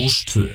Rástvö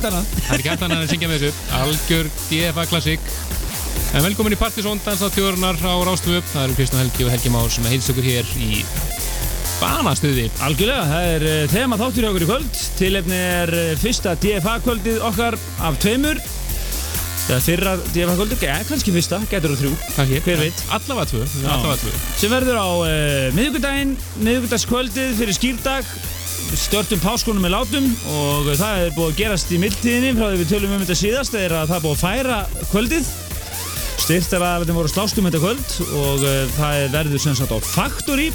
Það er ekki hægt annað er að syngja með þessu. Algjör DFA Classic. En velkomin í Partizón Dansatjórunar á Rástöfu Það eru Kristján Helgi og Helgi Már sem heilst okkur hér í banastuði. Algjörlega, það er uh, þema þáttur hjá okkur í kvöld. Tilefni er uh, fyrsta DFA kvöldið okkar af tveimur. Það er fyrra DFA kvöldið, ja, kannski fyrsta, getur það þrjú. Kannski, Hver veit? Allavega tvö, allavega tvö. Sem verður á uh, miðvikudaginn, miðvikudagskvöldið fyrir skýrdag störtum páskónum með látum og það er búið að gerast í mildtíðinni frá því við tölum um þetta síðast er að það er búið að færa kvöldið. Styrtar að þetta voru slástum þetta kvöld og uh, það er verður sem sagt á Factory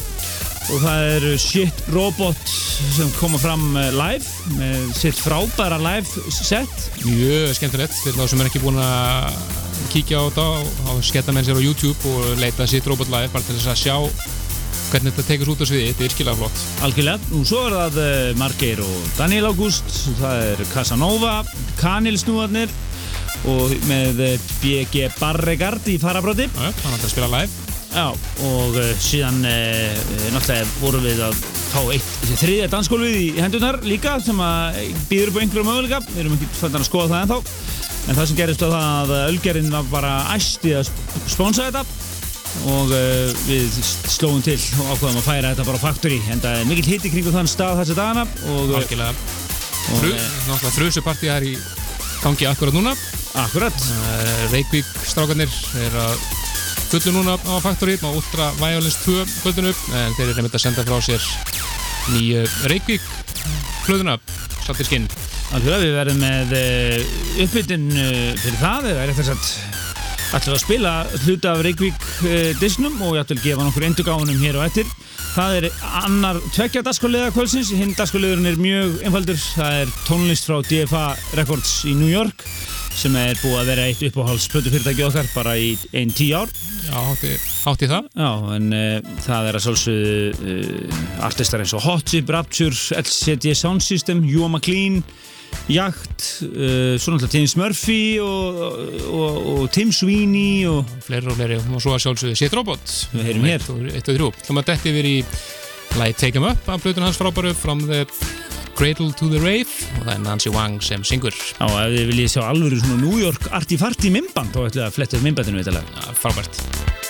og það eru shit robot sem koma fram uh, live með sitt frábæra live set. Mjög skemmtilegt fyrir þá sem er ekki búin að kíkja á þetta og sketta með sér á YouTube og leita sitt Robot Live bara til þess að sjá hvernig þetta tekur út á sviði, þetta er virkilega flott. Algjörlega, og svo er það uh, Margeir og Daniel August, það er Casanova, Kanil snúarnir og með uh, BG Barregard í farabróti Já, hann ætlar að spila live. Já, og uh, síðan náttúrulega vorum við að fá eitt þriðja dansskólfið í hendunar líka sem að býður upp á einhverju möguleika. Við erum ekki fannar að skoða það ennþá. En það sem gerist var það að Ölgerinn var bara æsti að sp- spónsa þetta og uh, við slóum til og ákvaðum að færa þetta bara á Factory en það er mikill hitti kringum þann stað þessi dagana og, uh, algjörlega. Fru, uh, náttúrulega frusupartí er í gangi akkurat núna. Akkurat Eh, Reykjavík strákarnir er að fullu núna á Factory á Ultra Violence 2 kvöldinu en þeir eru nefnt að senda frá sér nýju Reykjavík hlöðuna Sattir skinn. Alveg, við verðum með uh, uppbytun uh, fyrir það, eða er eftir að ætlum að spila hluta af Reykjavík uh, disknum og ég ætlum að gefa nokkur endugáfunum hér og eftir. Það er annar tveggja dagskóliða kvöldsins, hinn dagskóliðurinn er mjög einfaldur, það er tónlist frá DFA Records í New York sem er búið að vera eitt uppáhalds plötufyrirtæki okkar bara í einn tíu ár. Já, hátti, hátti það Já, en uh, það er að sálsögðu uh, artistar eins og Hot Chip, Rapture, LCD Sound System, Joe McLean, Jagt, uh, svo náttúrulega James Murphy og, og, og Tim Sweeney og fleiri og fleiri. Og svo að sjálfsögðu Sitt Robot. Við heyrum hér. Eitt og- eitt og þrjú. Þá maður detti yfir í lagi Take 'em Up af blöðun hans frábæru From the Cradle to the Rave. Og það er Nancy Wang sem syngur. Já, ef þið viljið sjá alvöru svona New York arti-farti minnband þá ætlum við að fletta upp minnbandinu eitthvað. Ja, frábært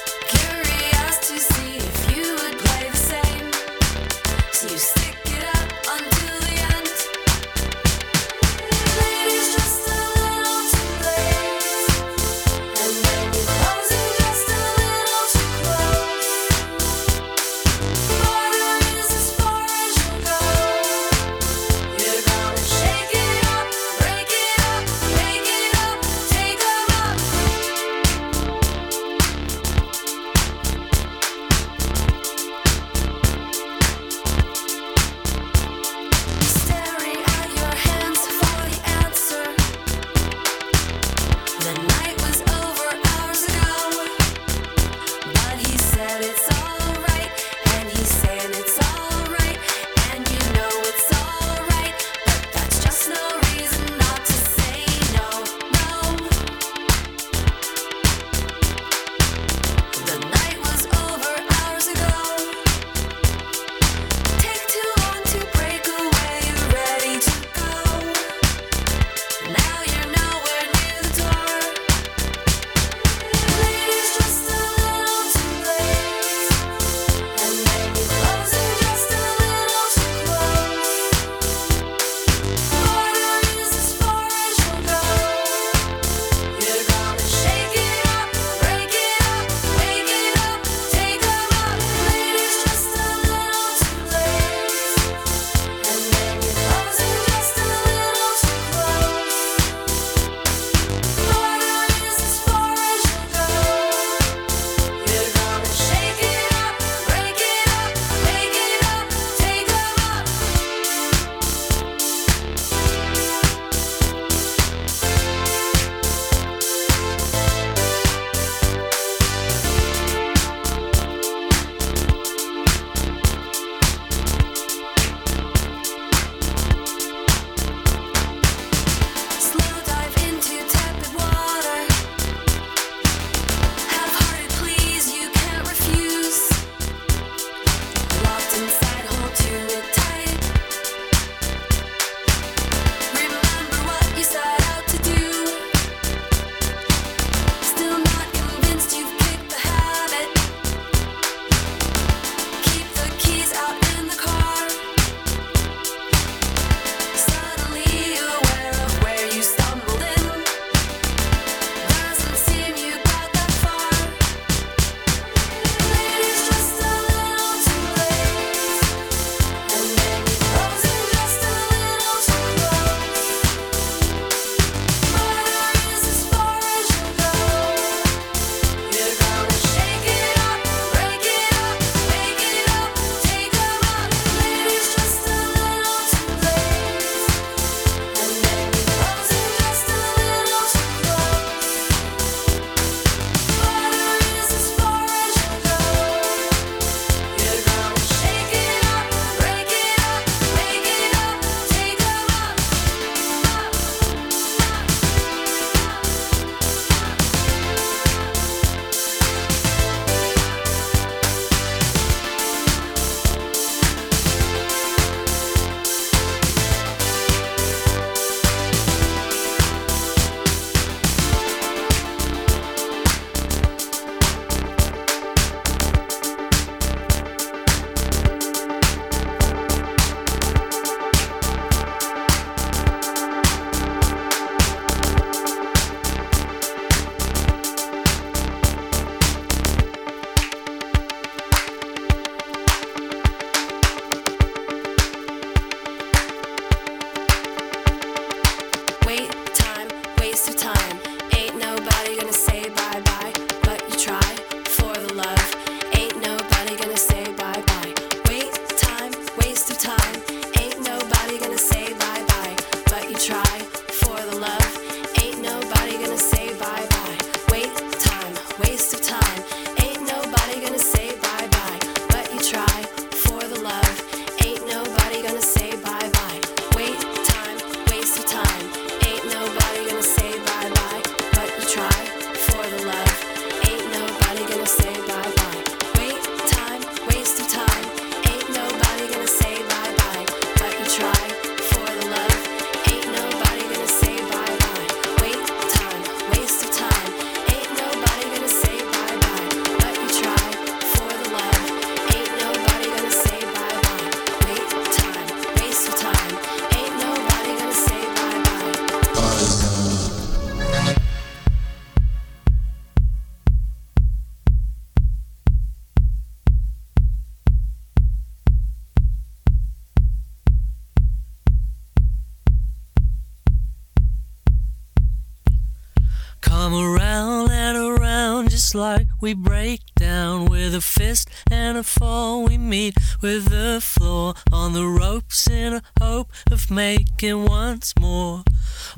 we break down with a fist and a fall. We meet with the floor on the ropes in a hope of making once more.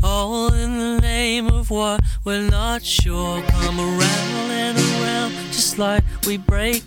All in the name of what we're not sure. Come around and around just like we break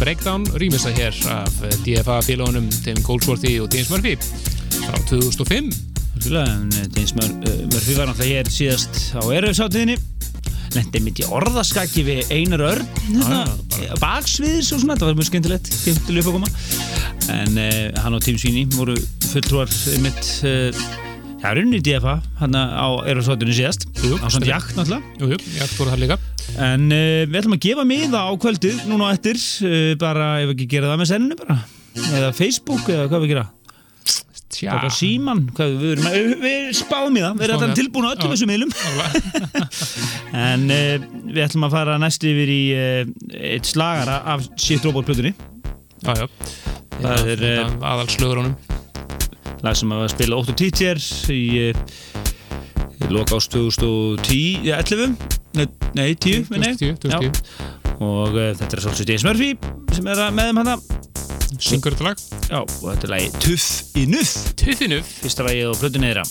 Breakdown rýmista hér af eh, DFA félónum Tim Goldsworthy og James Murphy frá 2005 Algjörlega, en eh, James uh, Murphy var náttúrulega hér síðast á eröfsáttíðinni lendi mitt í orðaskaki við Einar Örn. Hérna, baksviðis og svona, þetta var mjög skemmtilegt skemmtileg upp að koma en uh, hann og Tim Sweeney voru fulltrúar mitt uh, já, runni í DFA hann á eröfsáttíðinni síðast á svona jakt náttúrulega. Jú, jú, ég fór það líka en uh, við ætlum að gefa miða á kvöldið núna á eftir, uh, bara ef við ekki gera það með senninu bara, eða Facebook eða hvað við gera. Tja, Bara síman, hvað, við, erum, við, við spáum í það, við erum það. tilbúin á öllum þessum miðlum. En uh, við ætlum að fara næst yfir í uh, eitt slagara af Shit Robot plötunni. Já, já. Það er, aðal slögur honum. lag sem að spila 8 títir í, uh, í loka ást 2010, ja, 11 Nei, nei 10, minni 2010, 2010. Og uh, þetta er svolítið James Murphy sem er með þeim hana. Syngur þetta lag? Já, og þetta er lagi Tuff í Nuff. Tuffinu Fyrsta lagið á plötunni þeirra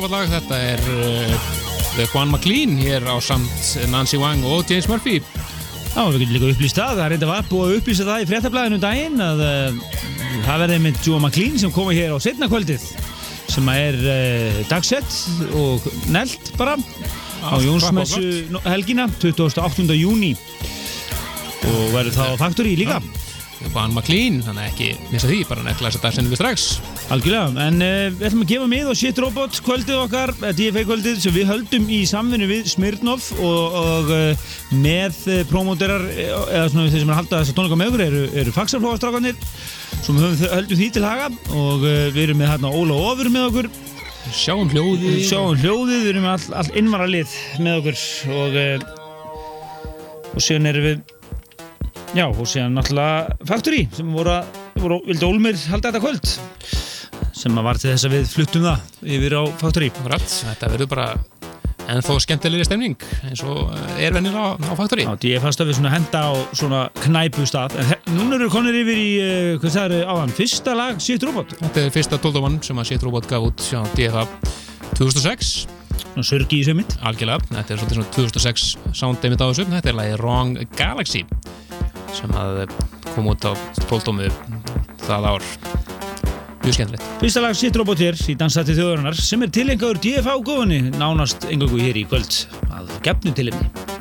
frábært lag, þetta er uh, The Juan McLean hér á samt Nancy Wang og James Murphy. Já, við getum líka upplýst það, það er reynda var búið að upplýsa það í fréttablaðinu um daginn að uh, það verði með Joe McLean sem komi hér á setna kvöldið sem er uh, dagsett og nelt bara á Jónsmessu helgina 28. júni og verður þá á Factory líka. Juan McLean, þannig að ekki missa því, bara nekla þess að dagsinni við strax Algjörlega, en uh, við ætlum að gefa mið og Shit Robot kvöldið okkar, eh, DFA kvöldið sem við höldum í samvinnu við Smirnov og, og uh, með promóterar, eða svona þeir sem er að halda þessa tónleika með okkur eru, eru faxarflóastrákanir sem höldum því til haga og uh, við erum með hérna Óla Ofur með okkur. Sjáum hljóði Sjáum hljóðið, við erum með all, all innvara lið með okkur og, og síðan erum við já, og síðan náttúrulega Factory sem voru, að- voru vildi Olmir halda þetta kvöld sem að var til þess að við fluttum það yfir á Akkurat, þetta verður bara ennþá skemmtilegri stemning eins og eh, er vennilega á, á Faktori ég fannst að við henda á svona knæpu stað. En núna eru við konir yfir í, uh, hvað það eru áðan, fyrsta lag Sýtt Robot. Þetta er fyrsta 12 mann sem að Shit Robot gaf út hjá DFA 2006 Svona sörgi í sömynd algjörlega, þetta er svona 2006 sound einmitt á þessu, þetta er lagi Wrong Galaxy sem að kom út á 12 það ár mjög skemmtilegt. Fyrsta lag Sýtt Robot hér í Dansætti þjóðurinnar sem er tilengaður DFA góðunni nánast engangu hér í kvöld að gefnu tilefni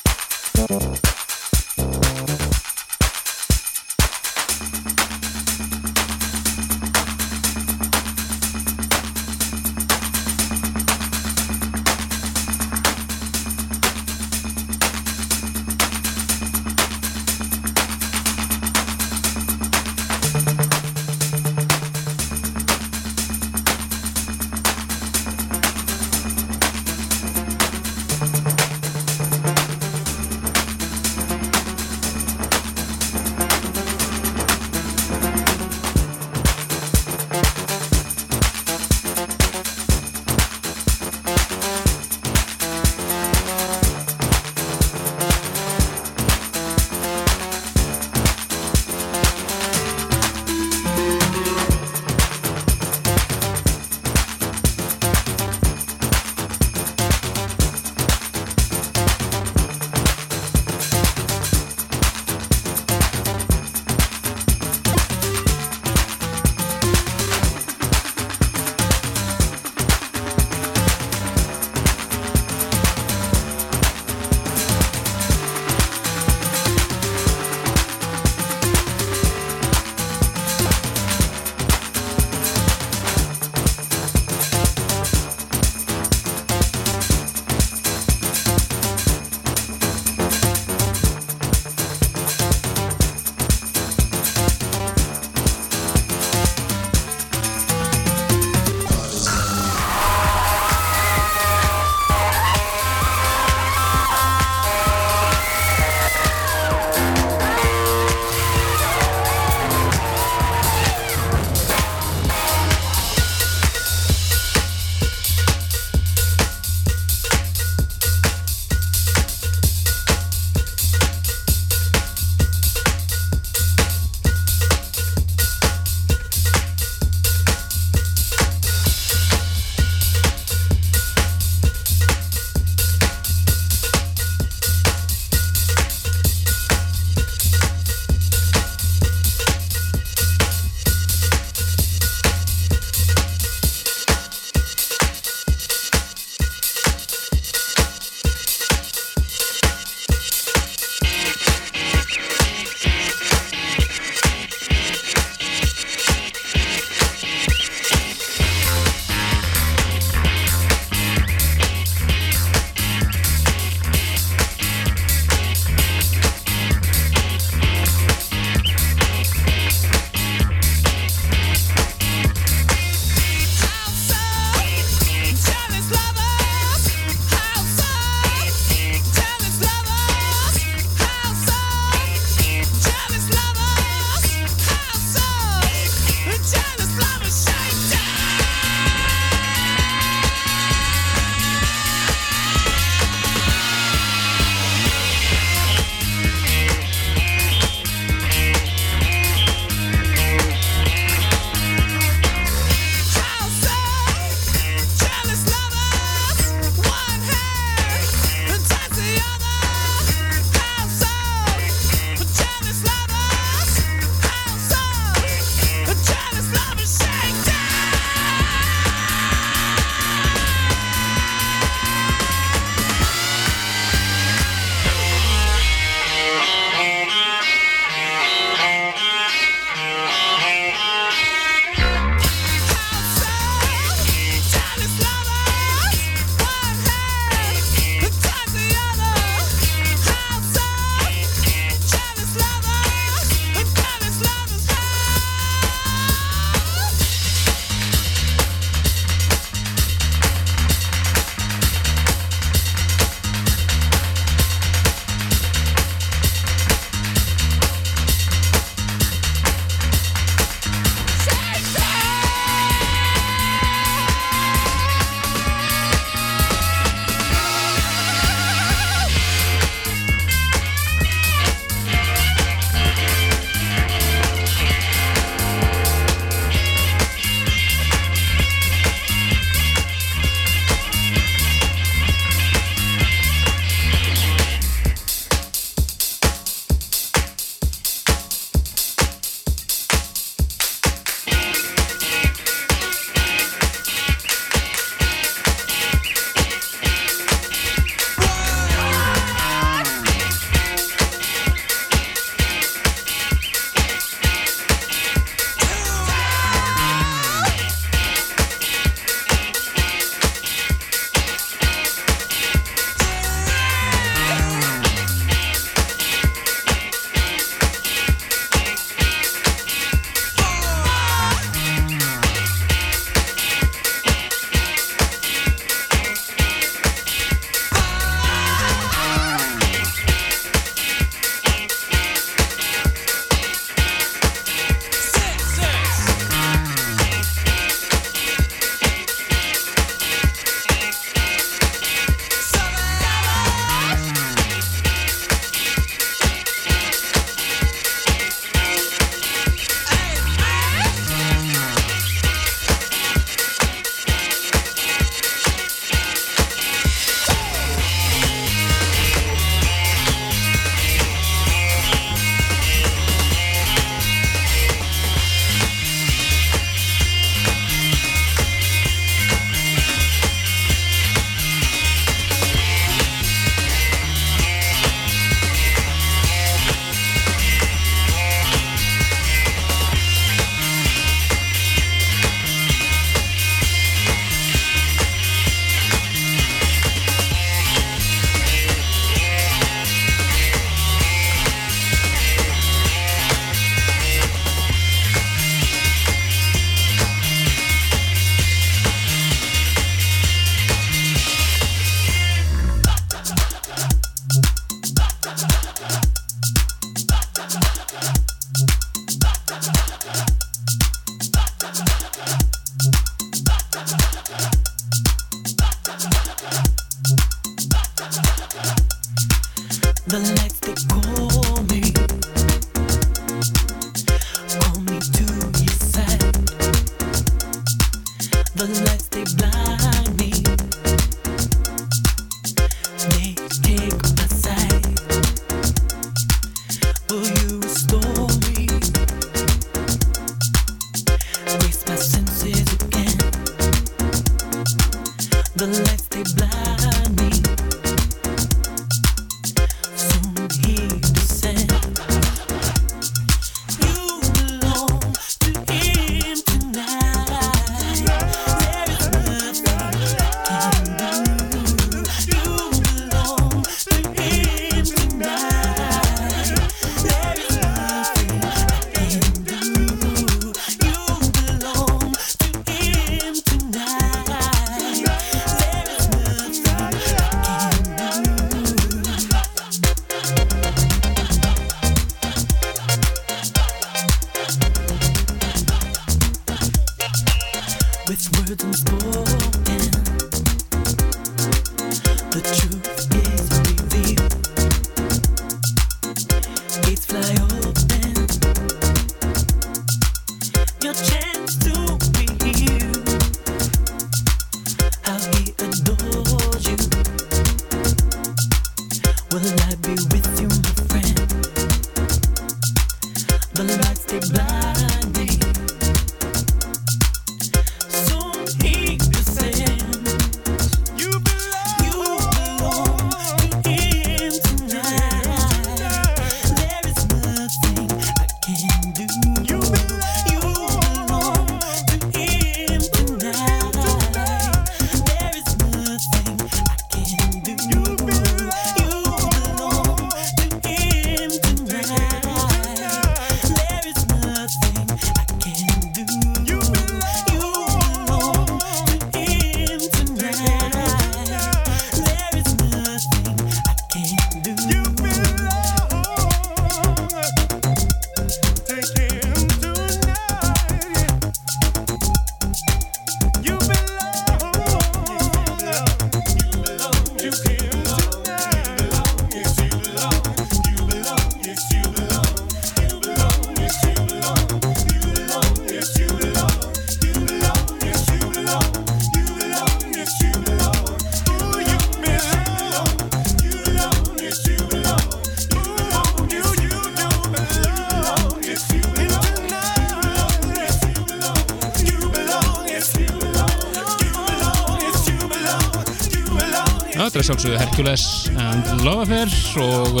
sjálfsögðu Hercules and Love Affair og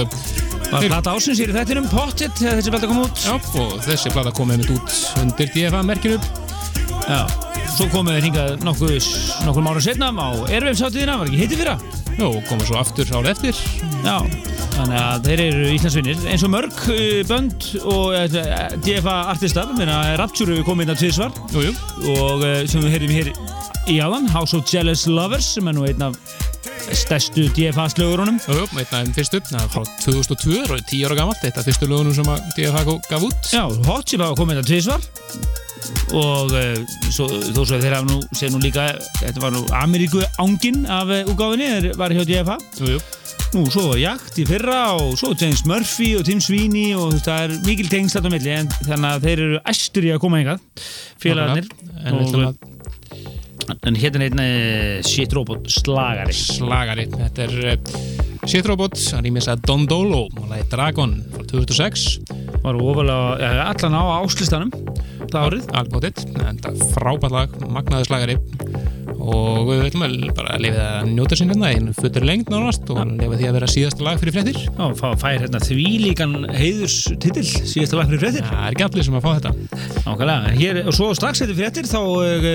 Var plata ásins hér í þættinum, þegar þessi plata kom út. Já, og þessi plata kom einmitt út undir DFA-merkinu. Já. Svo komið þeir hingað nokkuð, nokkur mára setna á Ervefsáttíðina, var ekki heiti fyrra? Já, og komum svo aftur árið eftir. Já, þannig að þeir eru Íslandsvinnir eins og mörg uh, bönd og uh, DFA artistar, minna Rapture komið inn Jú, jú. og sem við heyrðum hér í áðan, House of Jealous Lovers sem er nú einn af stærstu DFA slögurunum Jú, einn af þeim fyrstu, það er frá 2002, það er 10 ára gamalt, eitt af fyrstu lögunum sem DFA gaf út. Já, Hot Chip hafa komið að tviðsvar og uh, svo, þó svo þeir hafa nú, segir nú líka þetta var nú Ameríku ángin af uh, úgáfinni, þeir var hjá DFA Jú, jú. Nú, svo var Jakt í fyrra og svo James Murphy og Tim Sweeney og þú veist, það er mikil tengst þetta á milli en þannig að þeir eru æstur í að koma hingað félagarnir. Að en hérna er einn eh, Shit Robot slagari slagari. Þetta er uh, Shit Robot, hann rýmis að Don Dolo og lagi Dragon frá 2006. var ofalega, allan á áslistanum það árið Albótið, en það er frábært lag, magnaður slagari og við ætlum að bara lifa að njóta sín hérna einu futur lengt nánast og lifa því að vera síðasta lag fyrir fréttir. Já, fá- fær hérna þvílíkan heiðurstitil síðasta lag fyrir fréttir Það er ekki allir sem að fá þetta. Nákvæmlega, hér, og svo strax eftir fréttir þá uh,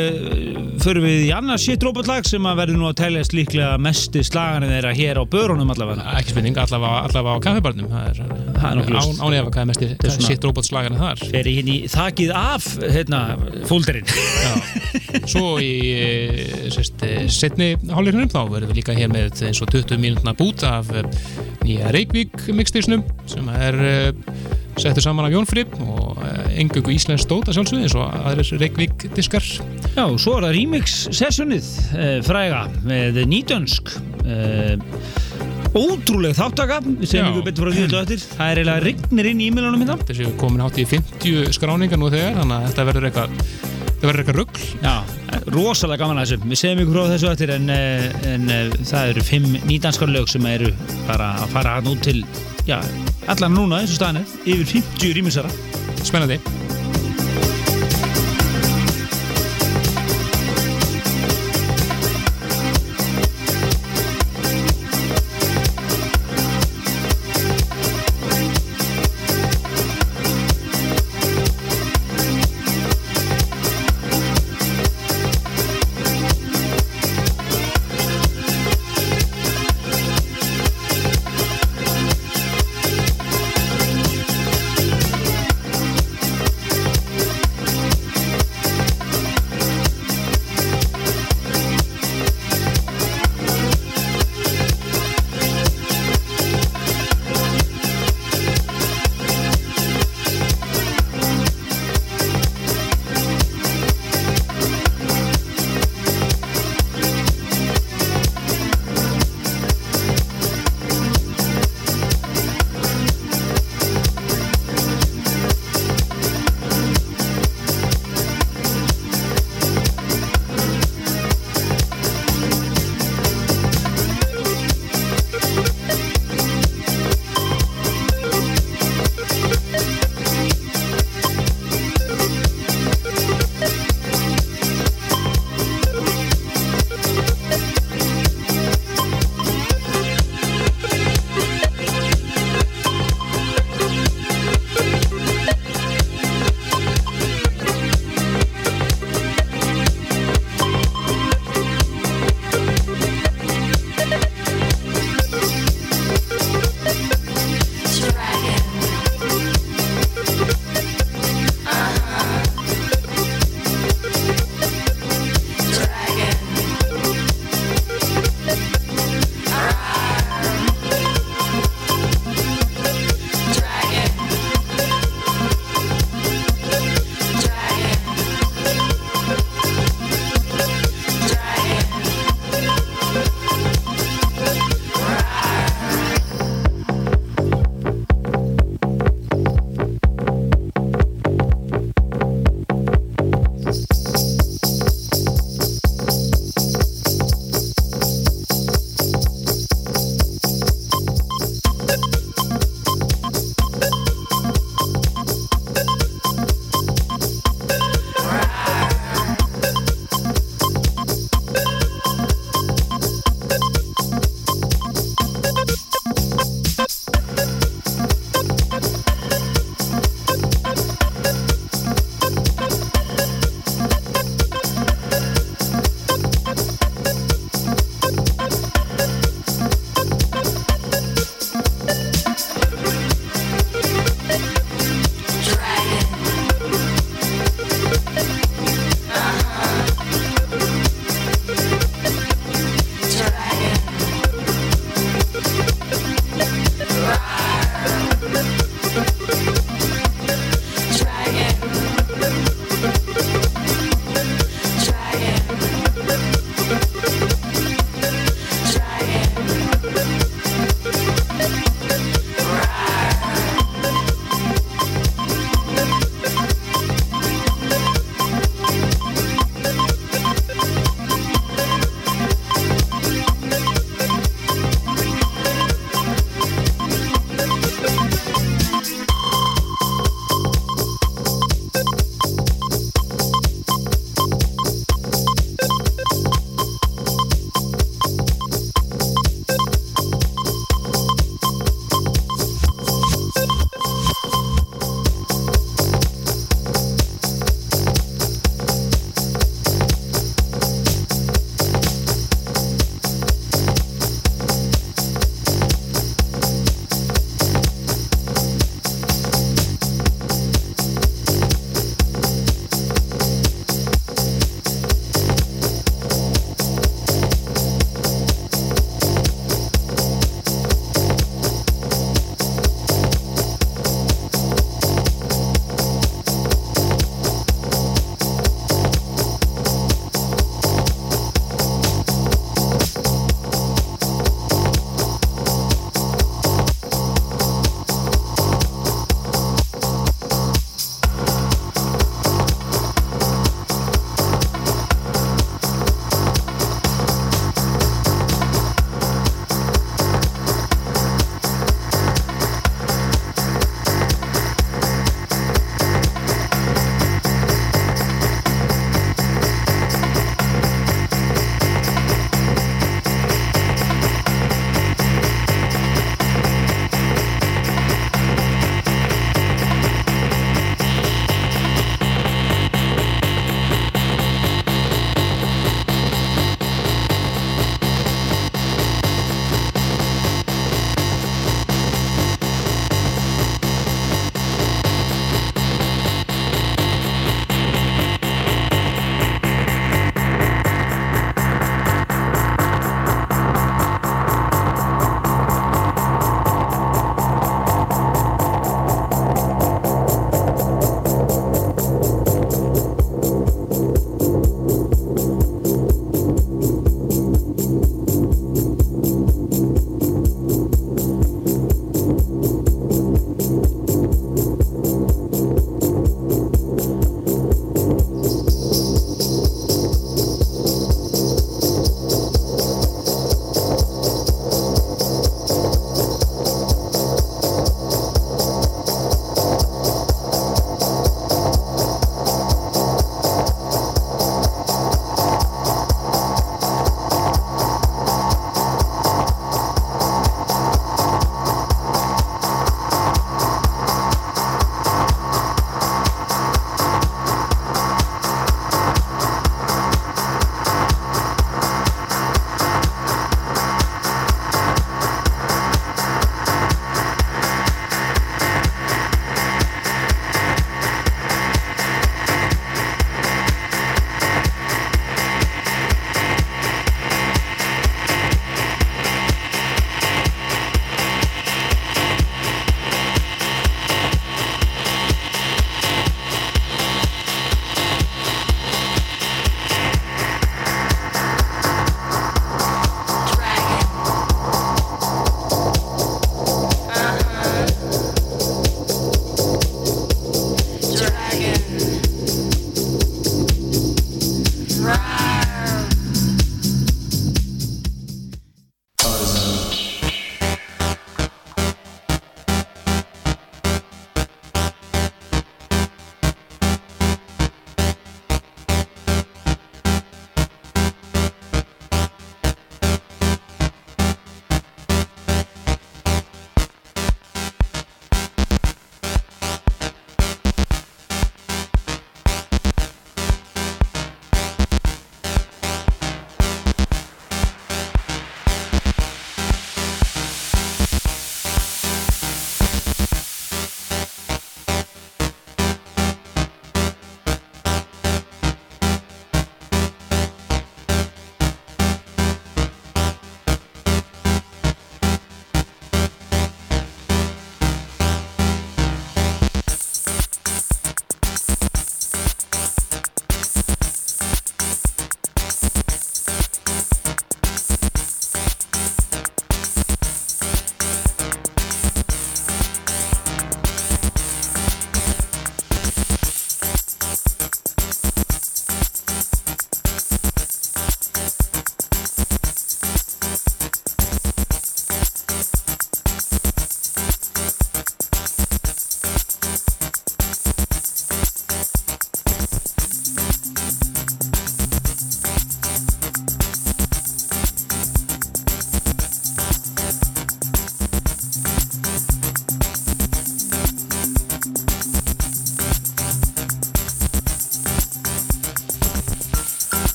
förum við í annað shit robot lag sem að verður nú að teljast líklega mesti slagarinn þeirra hér á börunum allavega Ekki spurning, allavega, allavega á kaffibarnum. Það er, Það er án, ánefa hvað er mest svona- sitt robot slagarinn þar. fer í hérna í þakið af hérna, fólderinn Svo í eh, eh, setni hálfleiknum þá verðum við líka hér með eins og 20 mínútna bút af eh, nýja Reykjavík mixtationum sem er eh, settur saman af Jón Fripp og engöngu íslensk stóta sjálfsögði eins og aðrir Reykjavík diskar Já, svo er það remix sessionið uh, fræga með nýdönsk uh, ótrúleg þáttaka við Já. ykkur betur frá því þetta á eftir. Það er eiginlega rignir inn í e-mailunum hérna. Þessi komin hátt í 50 skráningar nú þegar þannig að þetta verður eitthvað þetta verður eitthvað rugg Já, rosalega gaman að þessu. Við segjum ykkur frá þessu á eftir en, uh, en uh, það eru fimm nýdanskar lög sem eru bara að fara hann út til já, allan núna eins og staðan er yfir 50 rýmisara. Spennandi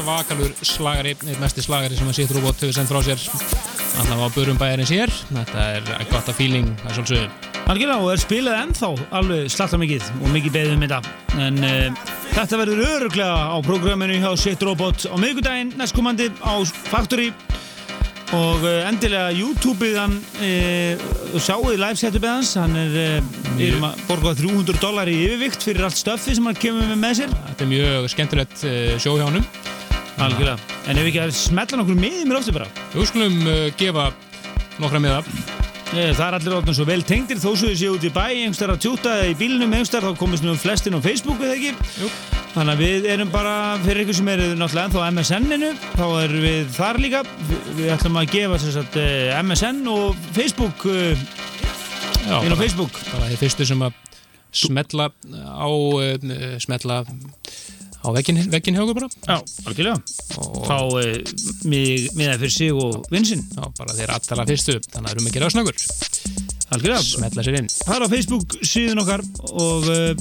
svakalur slagari, eitt mesti slagari sem að Sith Robot hefur sendt frá sér. Allavega á börum bæjarins hér. Þetta er gott að feeling, það er svolítið Algjörlega og er spilað ennþá alveg slatta mikið og mikið beðið um þetta. En uh, þetta verður öruglega á prógraminu hjá Shit Robot á miðgudaginn næstkomandi á Factory. Og uh, endilega YouTube-ið hann uh, sjáuði live-setupið hans. Hann er uh, yfir að borga 300 dólar í yfirvikt fyrir allt stöffi sem hann kemur með með sér. Þetta er mjög skemmtilegt uh, sjó hjá honum Algjörlega en ef við ekki að smetla nokkur miðið mér ofta bara Við skulum uh, gefa nokkra miða Eh, Það er allir orðin svo vel tengdir þó svo þið séu út í bæ, einhverstað að tjúta eða í bílnum einhverstað þá komist nú flestin á Facebook eða ekki. Jú. Þannig að við erum bara, fyrir ykkur sem eru náttúrulega ennþá MSN-inu, þá erum við þar líka. Við, við ætlum að gefa sagt, eh, MSN og Facebook uh, Já, inn á bara, Facebook. bara þeir fyrstu sem að smetla á uh, smetla á veggin, hjá okkur bara Já, algjörlega. Fá mig með það fyrir sig og vinsinn. já, bara þeir allra fyrstu þannig að erum ekki rásnöggur Algjörlega. smetla sér inn Það er á Facebook síðun okkar og, uh,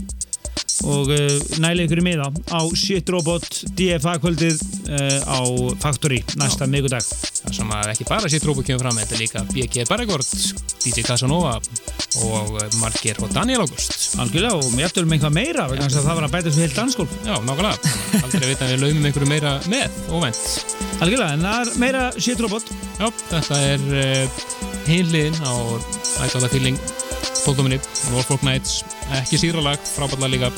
og næli ykkur í miða á Shit Robot DFA kvöldið uh, á Factory næsta miðgudag. það sem að ekki bara rópu kemur fram þetta er líka BG Bergvort, DJ Casanova og uh, Marger og Daniel August Algjörlega og mér eftir um eitthvað meira vegna að það var að bæta svo heilt danskólf. já, nákvæmlega, aldrei veit að við laumum einhverju meira með, óvænt Algjörlega, en það er meira Shit Robot. já, þetta er uh, hinliðin á ætlaða feeling fólkdóminni, Norfolk Nights ekki síðra lag, frábæðlega líka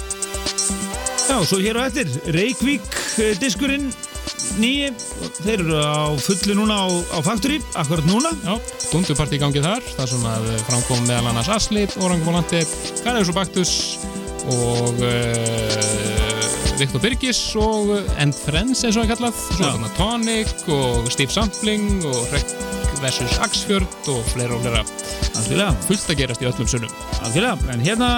Já, svo hér á eftir, Reykjavík eh, diskurinn nýji, þeir eru á fullu núna á, á Factory, akkurat núna. Já, dunduparti í gangi þar, þar sem að framkom meðal annars Asli, Orangvolandi, Garðurs og Baktus og uh, Viktor Birgis og End Friends eins og það er kallað, svo Já. þarna Tonic og Steve Sampling og Rek versus Axfjörd og fleira og fleira Algjörlega, fullt að gerast í öllum sunnum. algjörlega, en hérna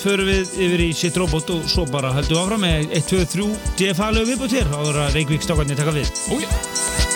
förum við yfir í Shit Robot og svo bara höldum við áfram með 1, 2, 3 DFA lög viðbútt hér áður að Reykjavík stokkarnir taka við. Ójá!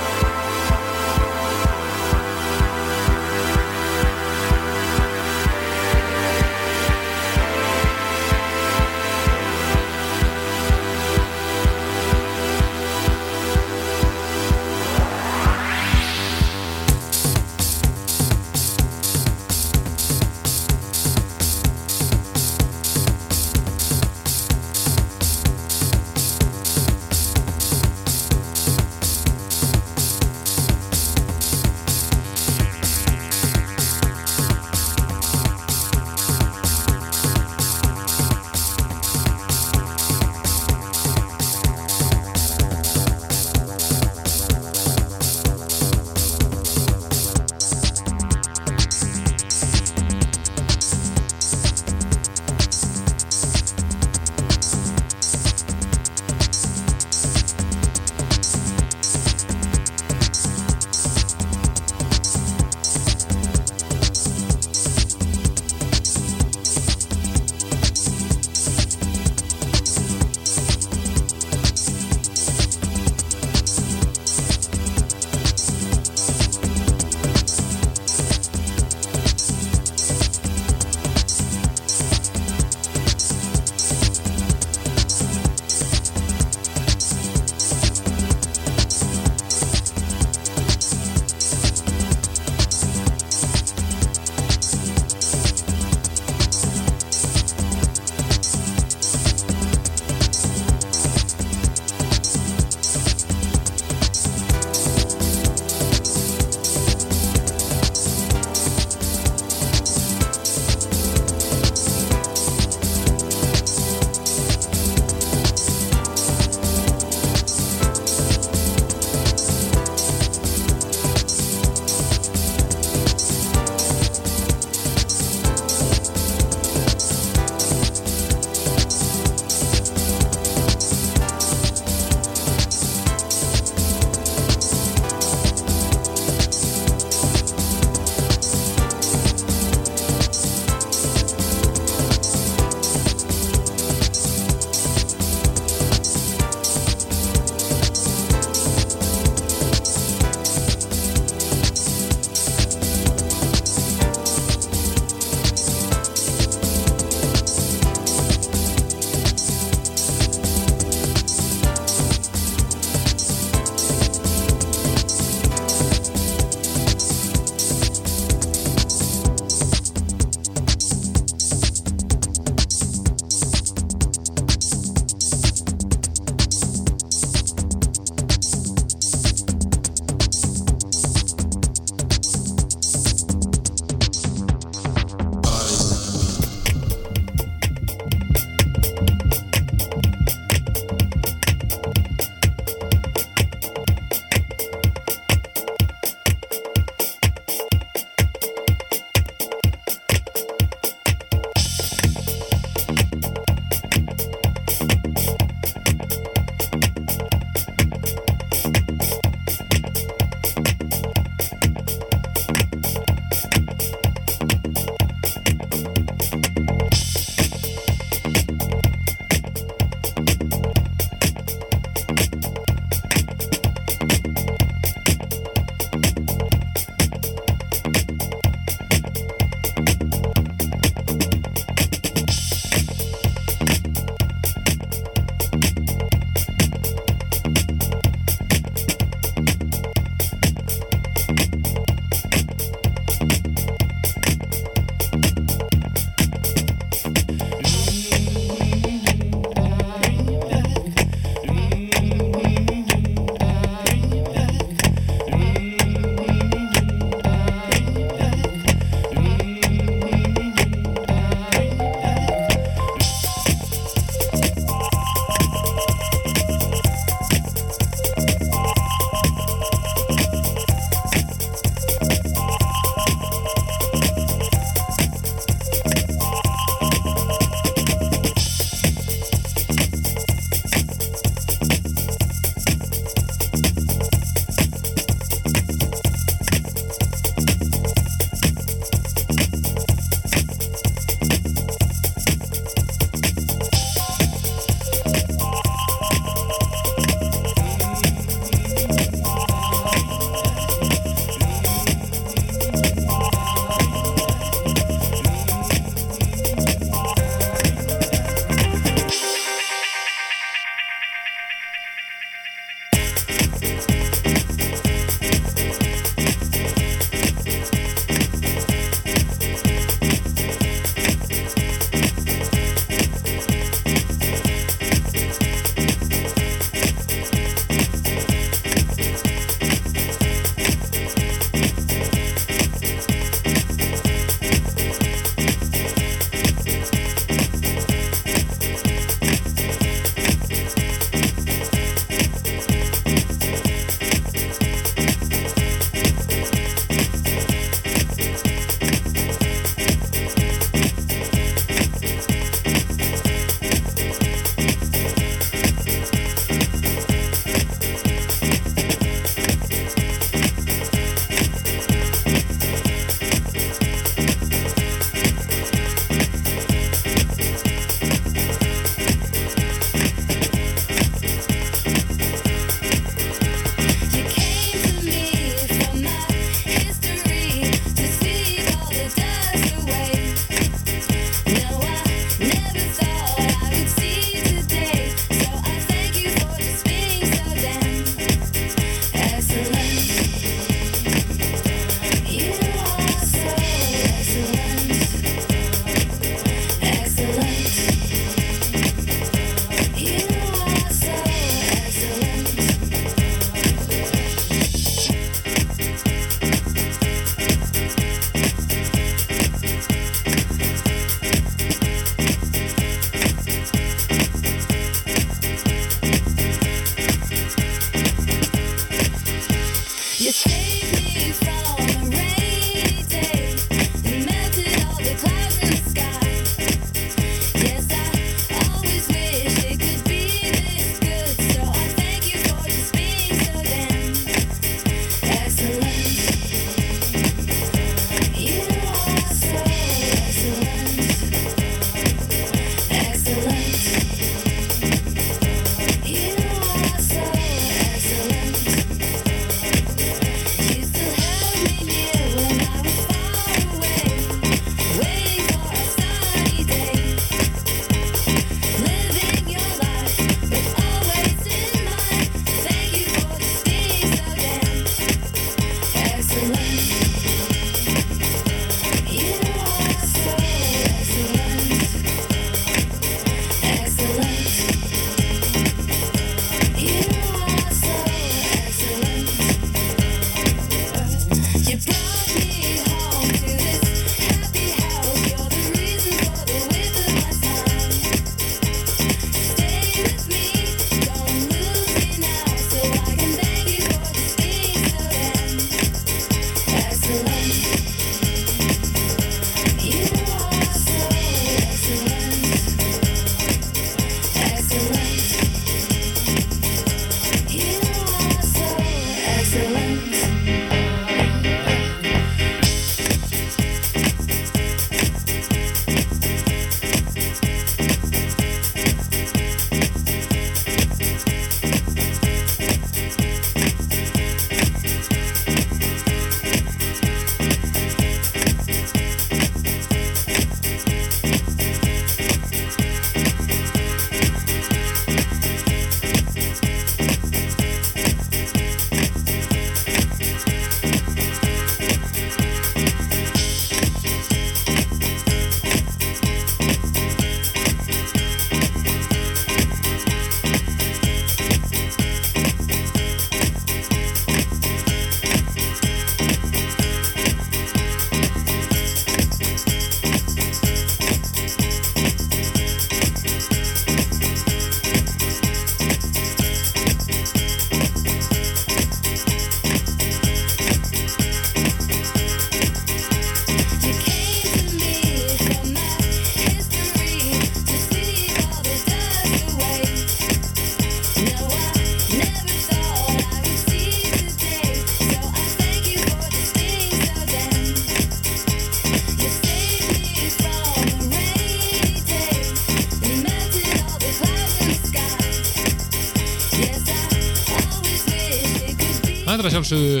Það er sjálfsögðu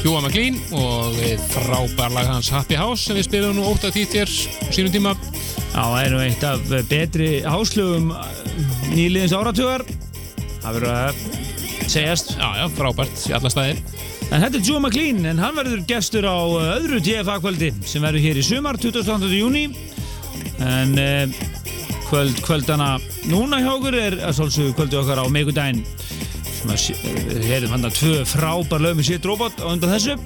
Hjúa McLean og frábær lag hans Happy House sem við spilum nú ótt að þýtt hér á sínum tíma Já, það er nú eitt af betri háslugum nýliðins áratugar. Það verður að segjast. Já, já, frábært í alla staðir En þetta er Joe McLean, en hann verður gestur á uh, öðru TFA-kvöldi sem verður hér í sumar, 28. júni. En uh, kvöld, kvöldana núna hjá okkur er að svolsögðu kvöldu okkar á meikudaginn við heyrðum hann að tvö frábær lögum í sitt robot á undan þessu.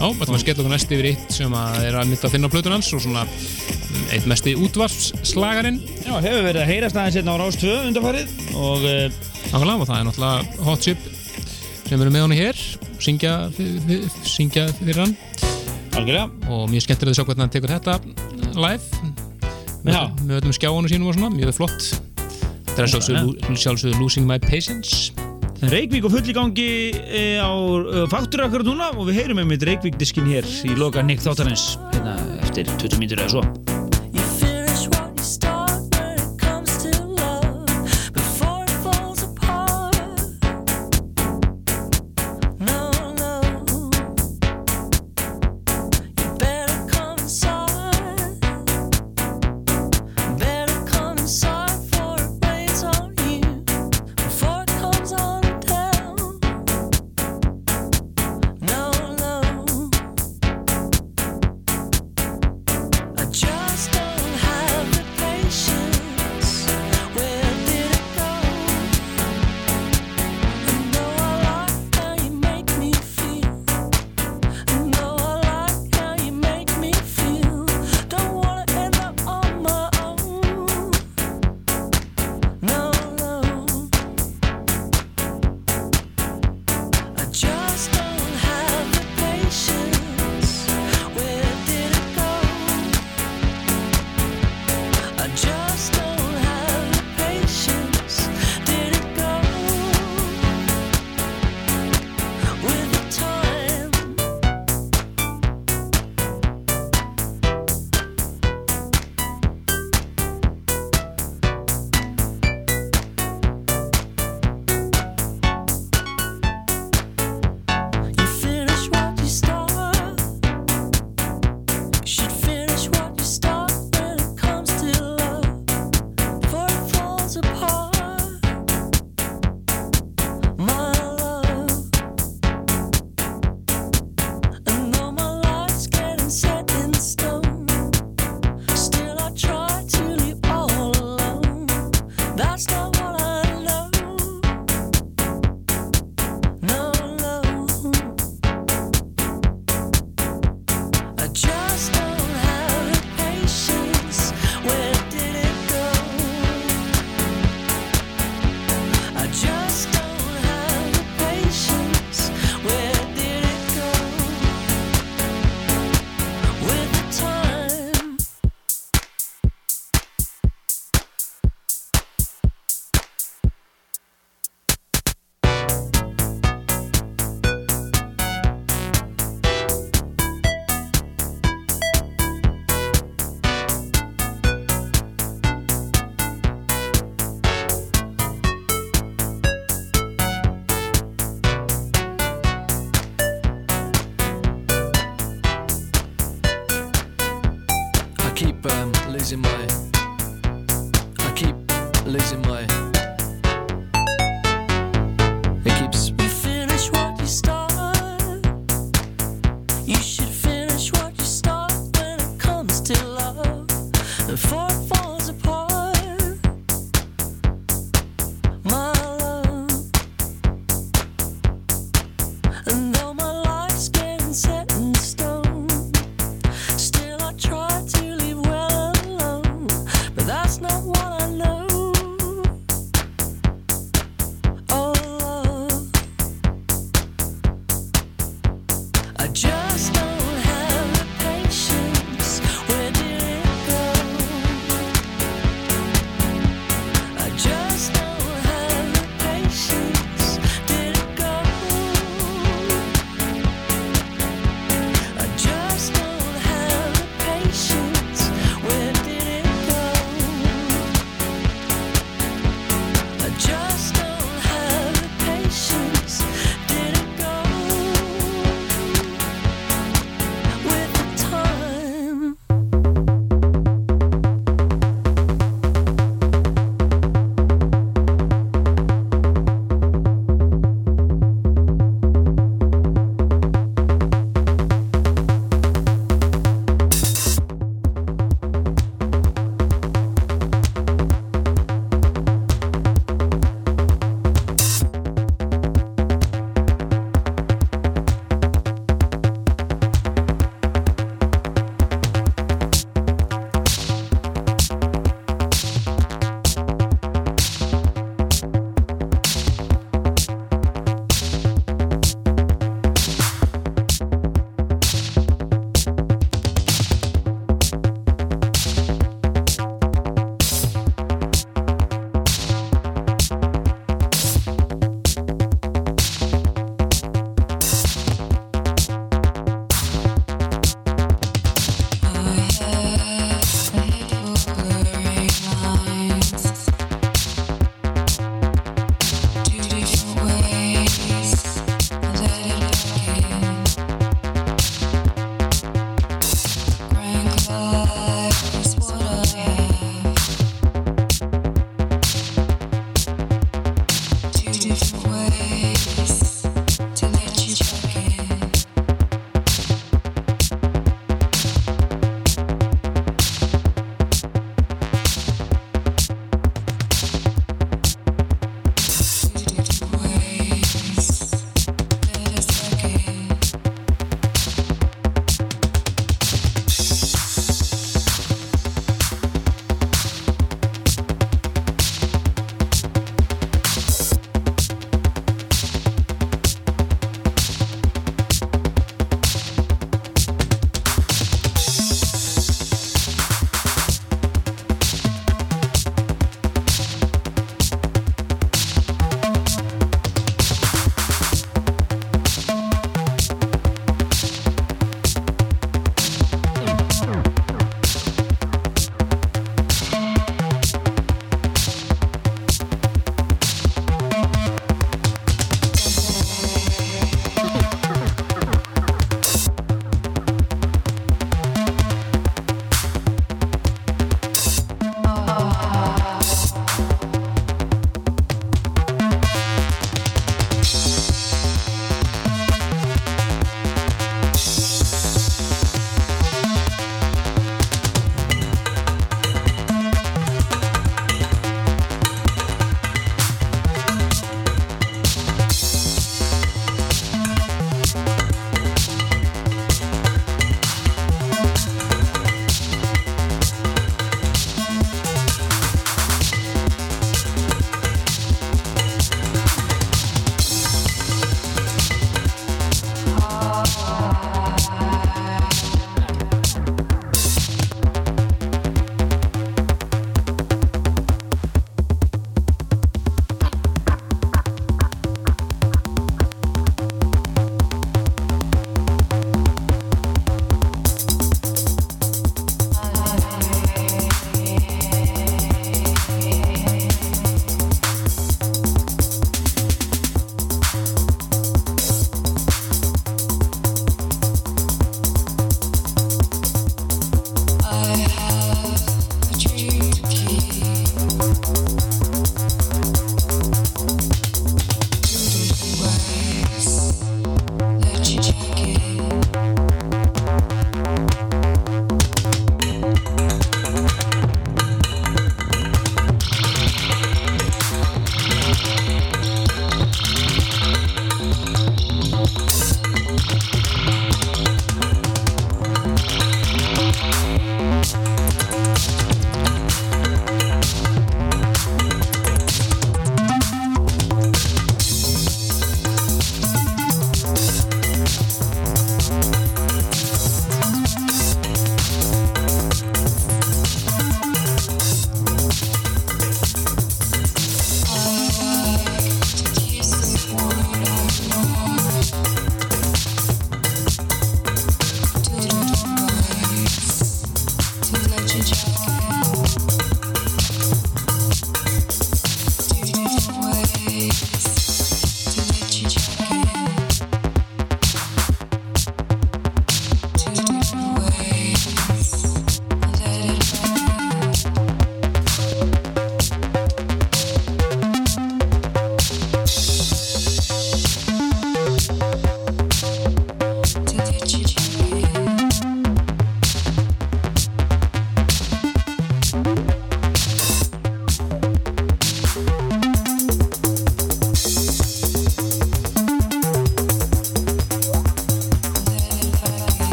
Já, við ætlum að skella okkur næst yfir eitt sem að er að mynda að finna á plötun hans og svona mm, eitt mesti útvarpsslagarinn Já, hefur verið að heyrast aðeins hérna á Rás 2 undanfarið og uh, Nákvæmlega, og það er náttúrulega Hot Chip sem eru með honum hér syngja, syngja fyrir hann. Algjörlega. og mjög skemmtilegt að sjá hvernig hann tekur þetta live. Með, með öllum skjáunum sínum og svona, mjög flott. Þetta er sjálfsögðu Losing My Patience Reykvík og full í gangi e, á faktur akkur núna og við heyrum með mitt Reykvík diskin hér í loka Nick Þáttarins hérna eftir 20 mínútur eða svo. Keep um, losing my. I keep losing my.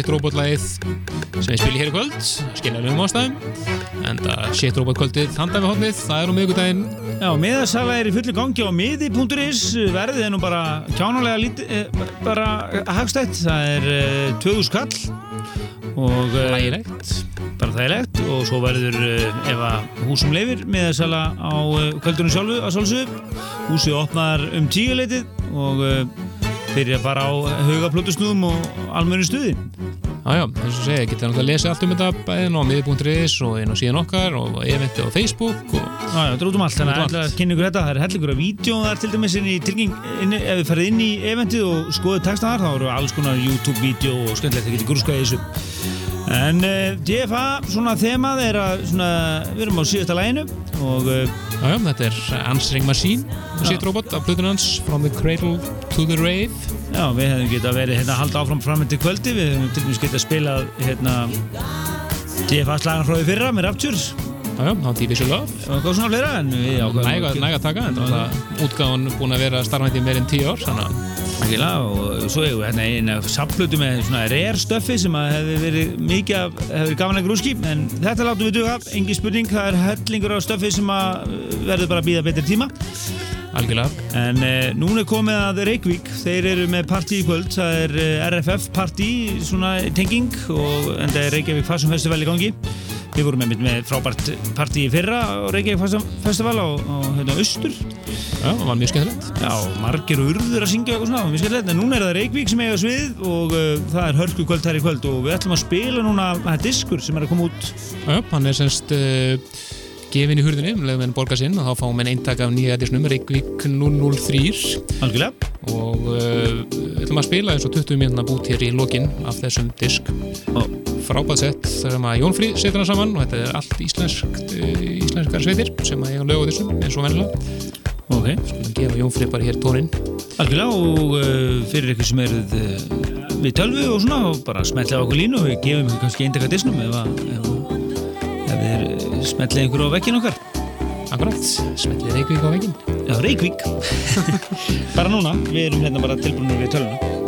En eitt shit robotlægið sem ég spili hér í kvöld, skiljaðum ástæðum en það shit robot kvöldið handa við hodnið, það er á miðgudaginn Já, miðasala er í fullu gangi á miði.is verðið er nú bara kjánulega lítið, eh, bara hagstætt. Það er eh, 2000 kall. Og eh, Lægilegt bara þægilegt. Og svo verður eh, ef að húsum leifir miðasala á eh, kvöldunum sjálfu að sjálfsögðu. Húsið opnar um tíuleitið og eh, byrja bara á haugaplötusnúðum og almennu stuði Já, já, eins og segja, getið náttúrulega að lesa allt um þetta bæðin á miði.is og inn á síðan okkar og eventi á Facebook og Já, já, þetta er út um allt, þannig um að ætla að kynna ykkur þetta, það er hellingur af vídeo þar til dæmis tilgeng, inn, ef við ferðið inn í eventið og skoðið texta þar, þá eru alls konar YouTube-vídeó og skemmtilegt að geta grúskað í þessu. En uh, DFA, svona þemað er að, svona, við erum á síðasta læginu og uh, Já, já, þetta er Answering Machine shit robot af plötun hans From the Cradle to the Rave. Já, við hefðum geta verið hérna að halda áfram fram til kvöldi, við hefðum til dæmis geta spilað hérna DFA-slagan frá því fyrra með Raptures. Já, já, TV Love og eitthvað svona fleira, en við ákvæðum Næga, næga að taka, en það er útgáðan búin að vera starfandi meir en tíu ár þannig að Algjörlega, og svo hefur við hérna eina samplötu með svona rare stöffi sem að hefði verið mikið af, hefði verið að grúski en þetta látum við duga, engin spurning það er hellingur á stöffi sem að verður bara að býða betri tíma algjörlega. En uh, núna er komið að Reykjavík. Þeir eru með partí í kvöld. Það er uh, RFF partí, svona tenging og en það er Reykjavík Fashion Festival í gangi. Við vorum með, með frábært partí í fyrra á Reykjavík Fashion Festival á, á hérna, Austur. Já, það var mjög skemmtilegt. Já, margir urður að syngja og svona, mjög skemmtilegt, en núna er það Reykjavík sem eiga svið og uh, það er hörku kvöld þær í kvöld. Og við ætlum að spila núna það er diskur sem er að koma út. Já, hann er semst uh, gefin í hurðinni, um leiðum en borga sinn og þá fáum við eintak af nýja disnum Reykjavík 003 algjörlega. Og uh, við ætlum að spila eins og 20 mínúna bút hér í lokin af þessum disk. Og frábæð sett þar sem að Jónfrí setur hann saman og þetta er allt íslensk, uh, íslenskar sveitir sem að ég á lögu þessum eins og vennilega ok, Skulum gefa Jónfrí bara hér tónin algjörlega og uh, fyrir ykkur sem eruð uh, við tölvu og svona og bara smetlið á okkur línu og við gefum kannski eindaka disnum ef, smetlið ykkur á vekkin okkar. Akkurat, smellið Reykjavík á veginn Já, Reykjavík. Bara núna, við erum hérna bara tilbúinir við tölvuna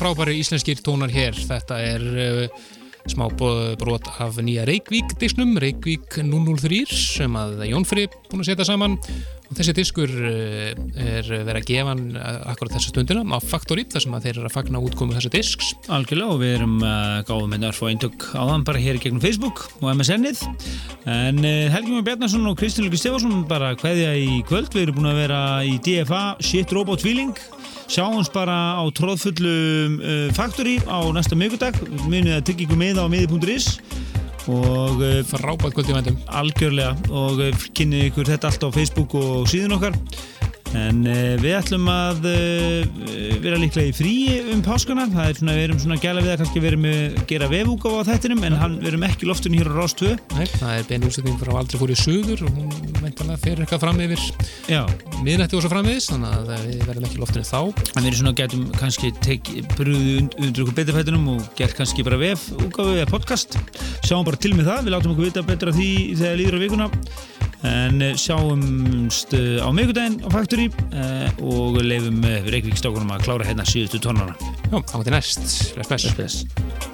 frábæri íslenskir tónar hér. Þetta er uh, smá brot af nýja Reykvík disknum, Reykvík 003 sem að Jón Frey búin að setja saman þessi diskur uh, er verið að gefa hann uh, akkurat þessa stundina á Factory þar sem þeir eru að fagna útkomu þessa disks. Algjörlega og við erum uh, gáðum hérna að fá eintök á þann bara hér gegnum Facebook og MSN-ið en uh, Helgi Mjög Bjarnason og Kristinn Luki Stefansson bara kveðja í kvöld. Við erum búin að vera í DFA Shit Robot Feeling. Sjáumst bara á tróðfullum uh, Factory á næsta miðgudag munið að tryggja ykkur með á miði.is og uh, Frábært kvöld í vendum. algjörlega og uh, kynnið ykkur þetta allt á Facebook og síðan okkar en uh, við ætlum að uh, vera líklega í frí um páskana. Það er svona, við erum svona gæla við að kannski verum að gera vefúgáfa á þættinum en hann, við erum ekki í loftinu hér á 2 Nei, það er bein útsetning frá aldrei fór í suður og hún veintalega fer eitthvað fram yfir já, miðnætti og svo frammiðis þannig að við verðum ekki í loftinu þá. en við erum svona getum kannski brúðið und, undir okkur betafættunum og gert kannski bara vefúgáfu eða podcast. Sjáum bara til með það, við látum okkur vita betra því þegar líður á vikuna en eh, sjáumst eh, á miðgudaginn á Factory eh, og leifum Reykjavík stákunum að klára hérna síðustu tónana Já, þá til næst. Bless, bless. Bless.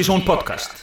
Partizón podcast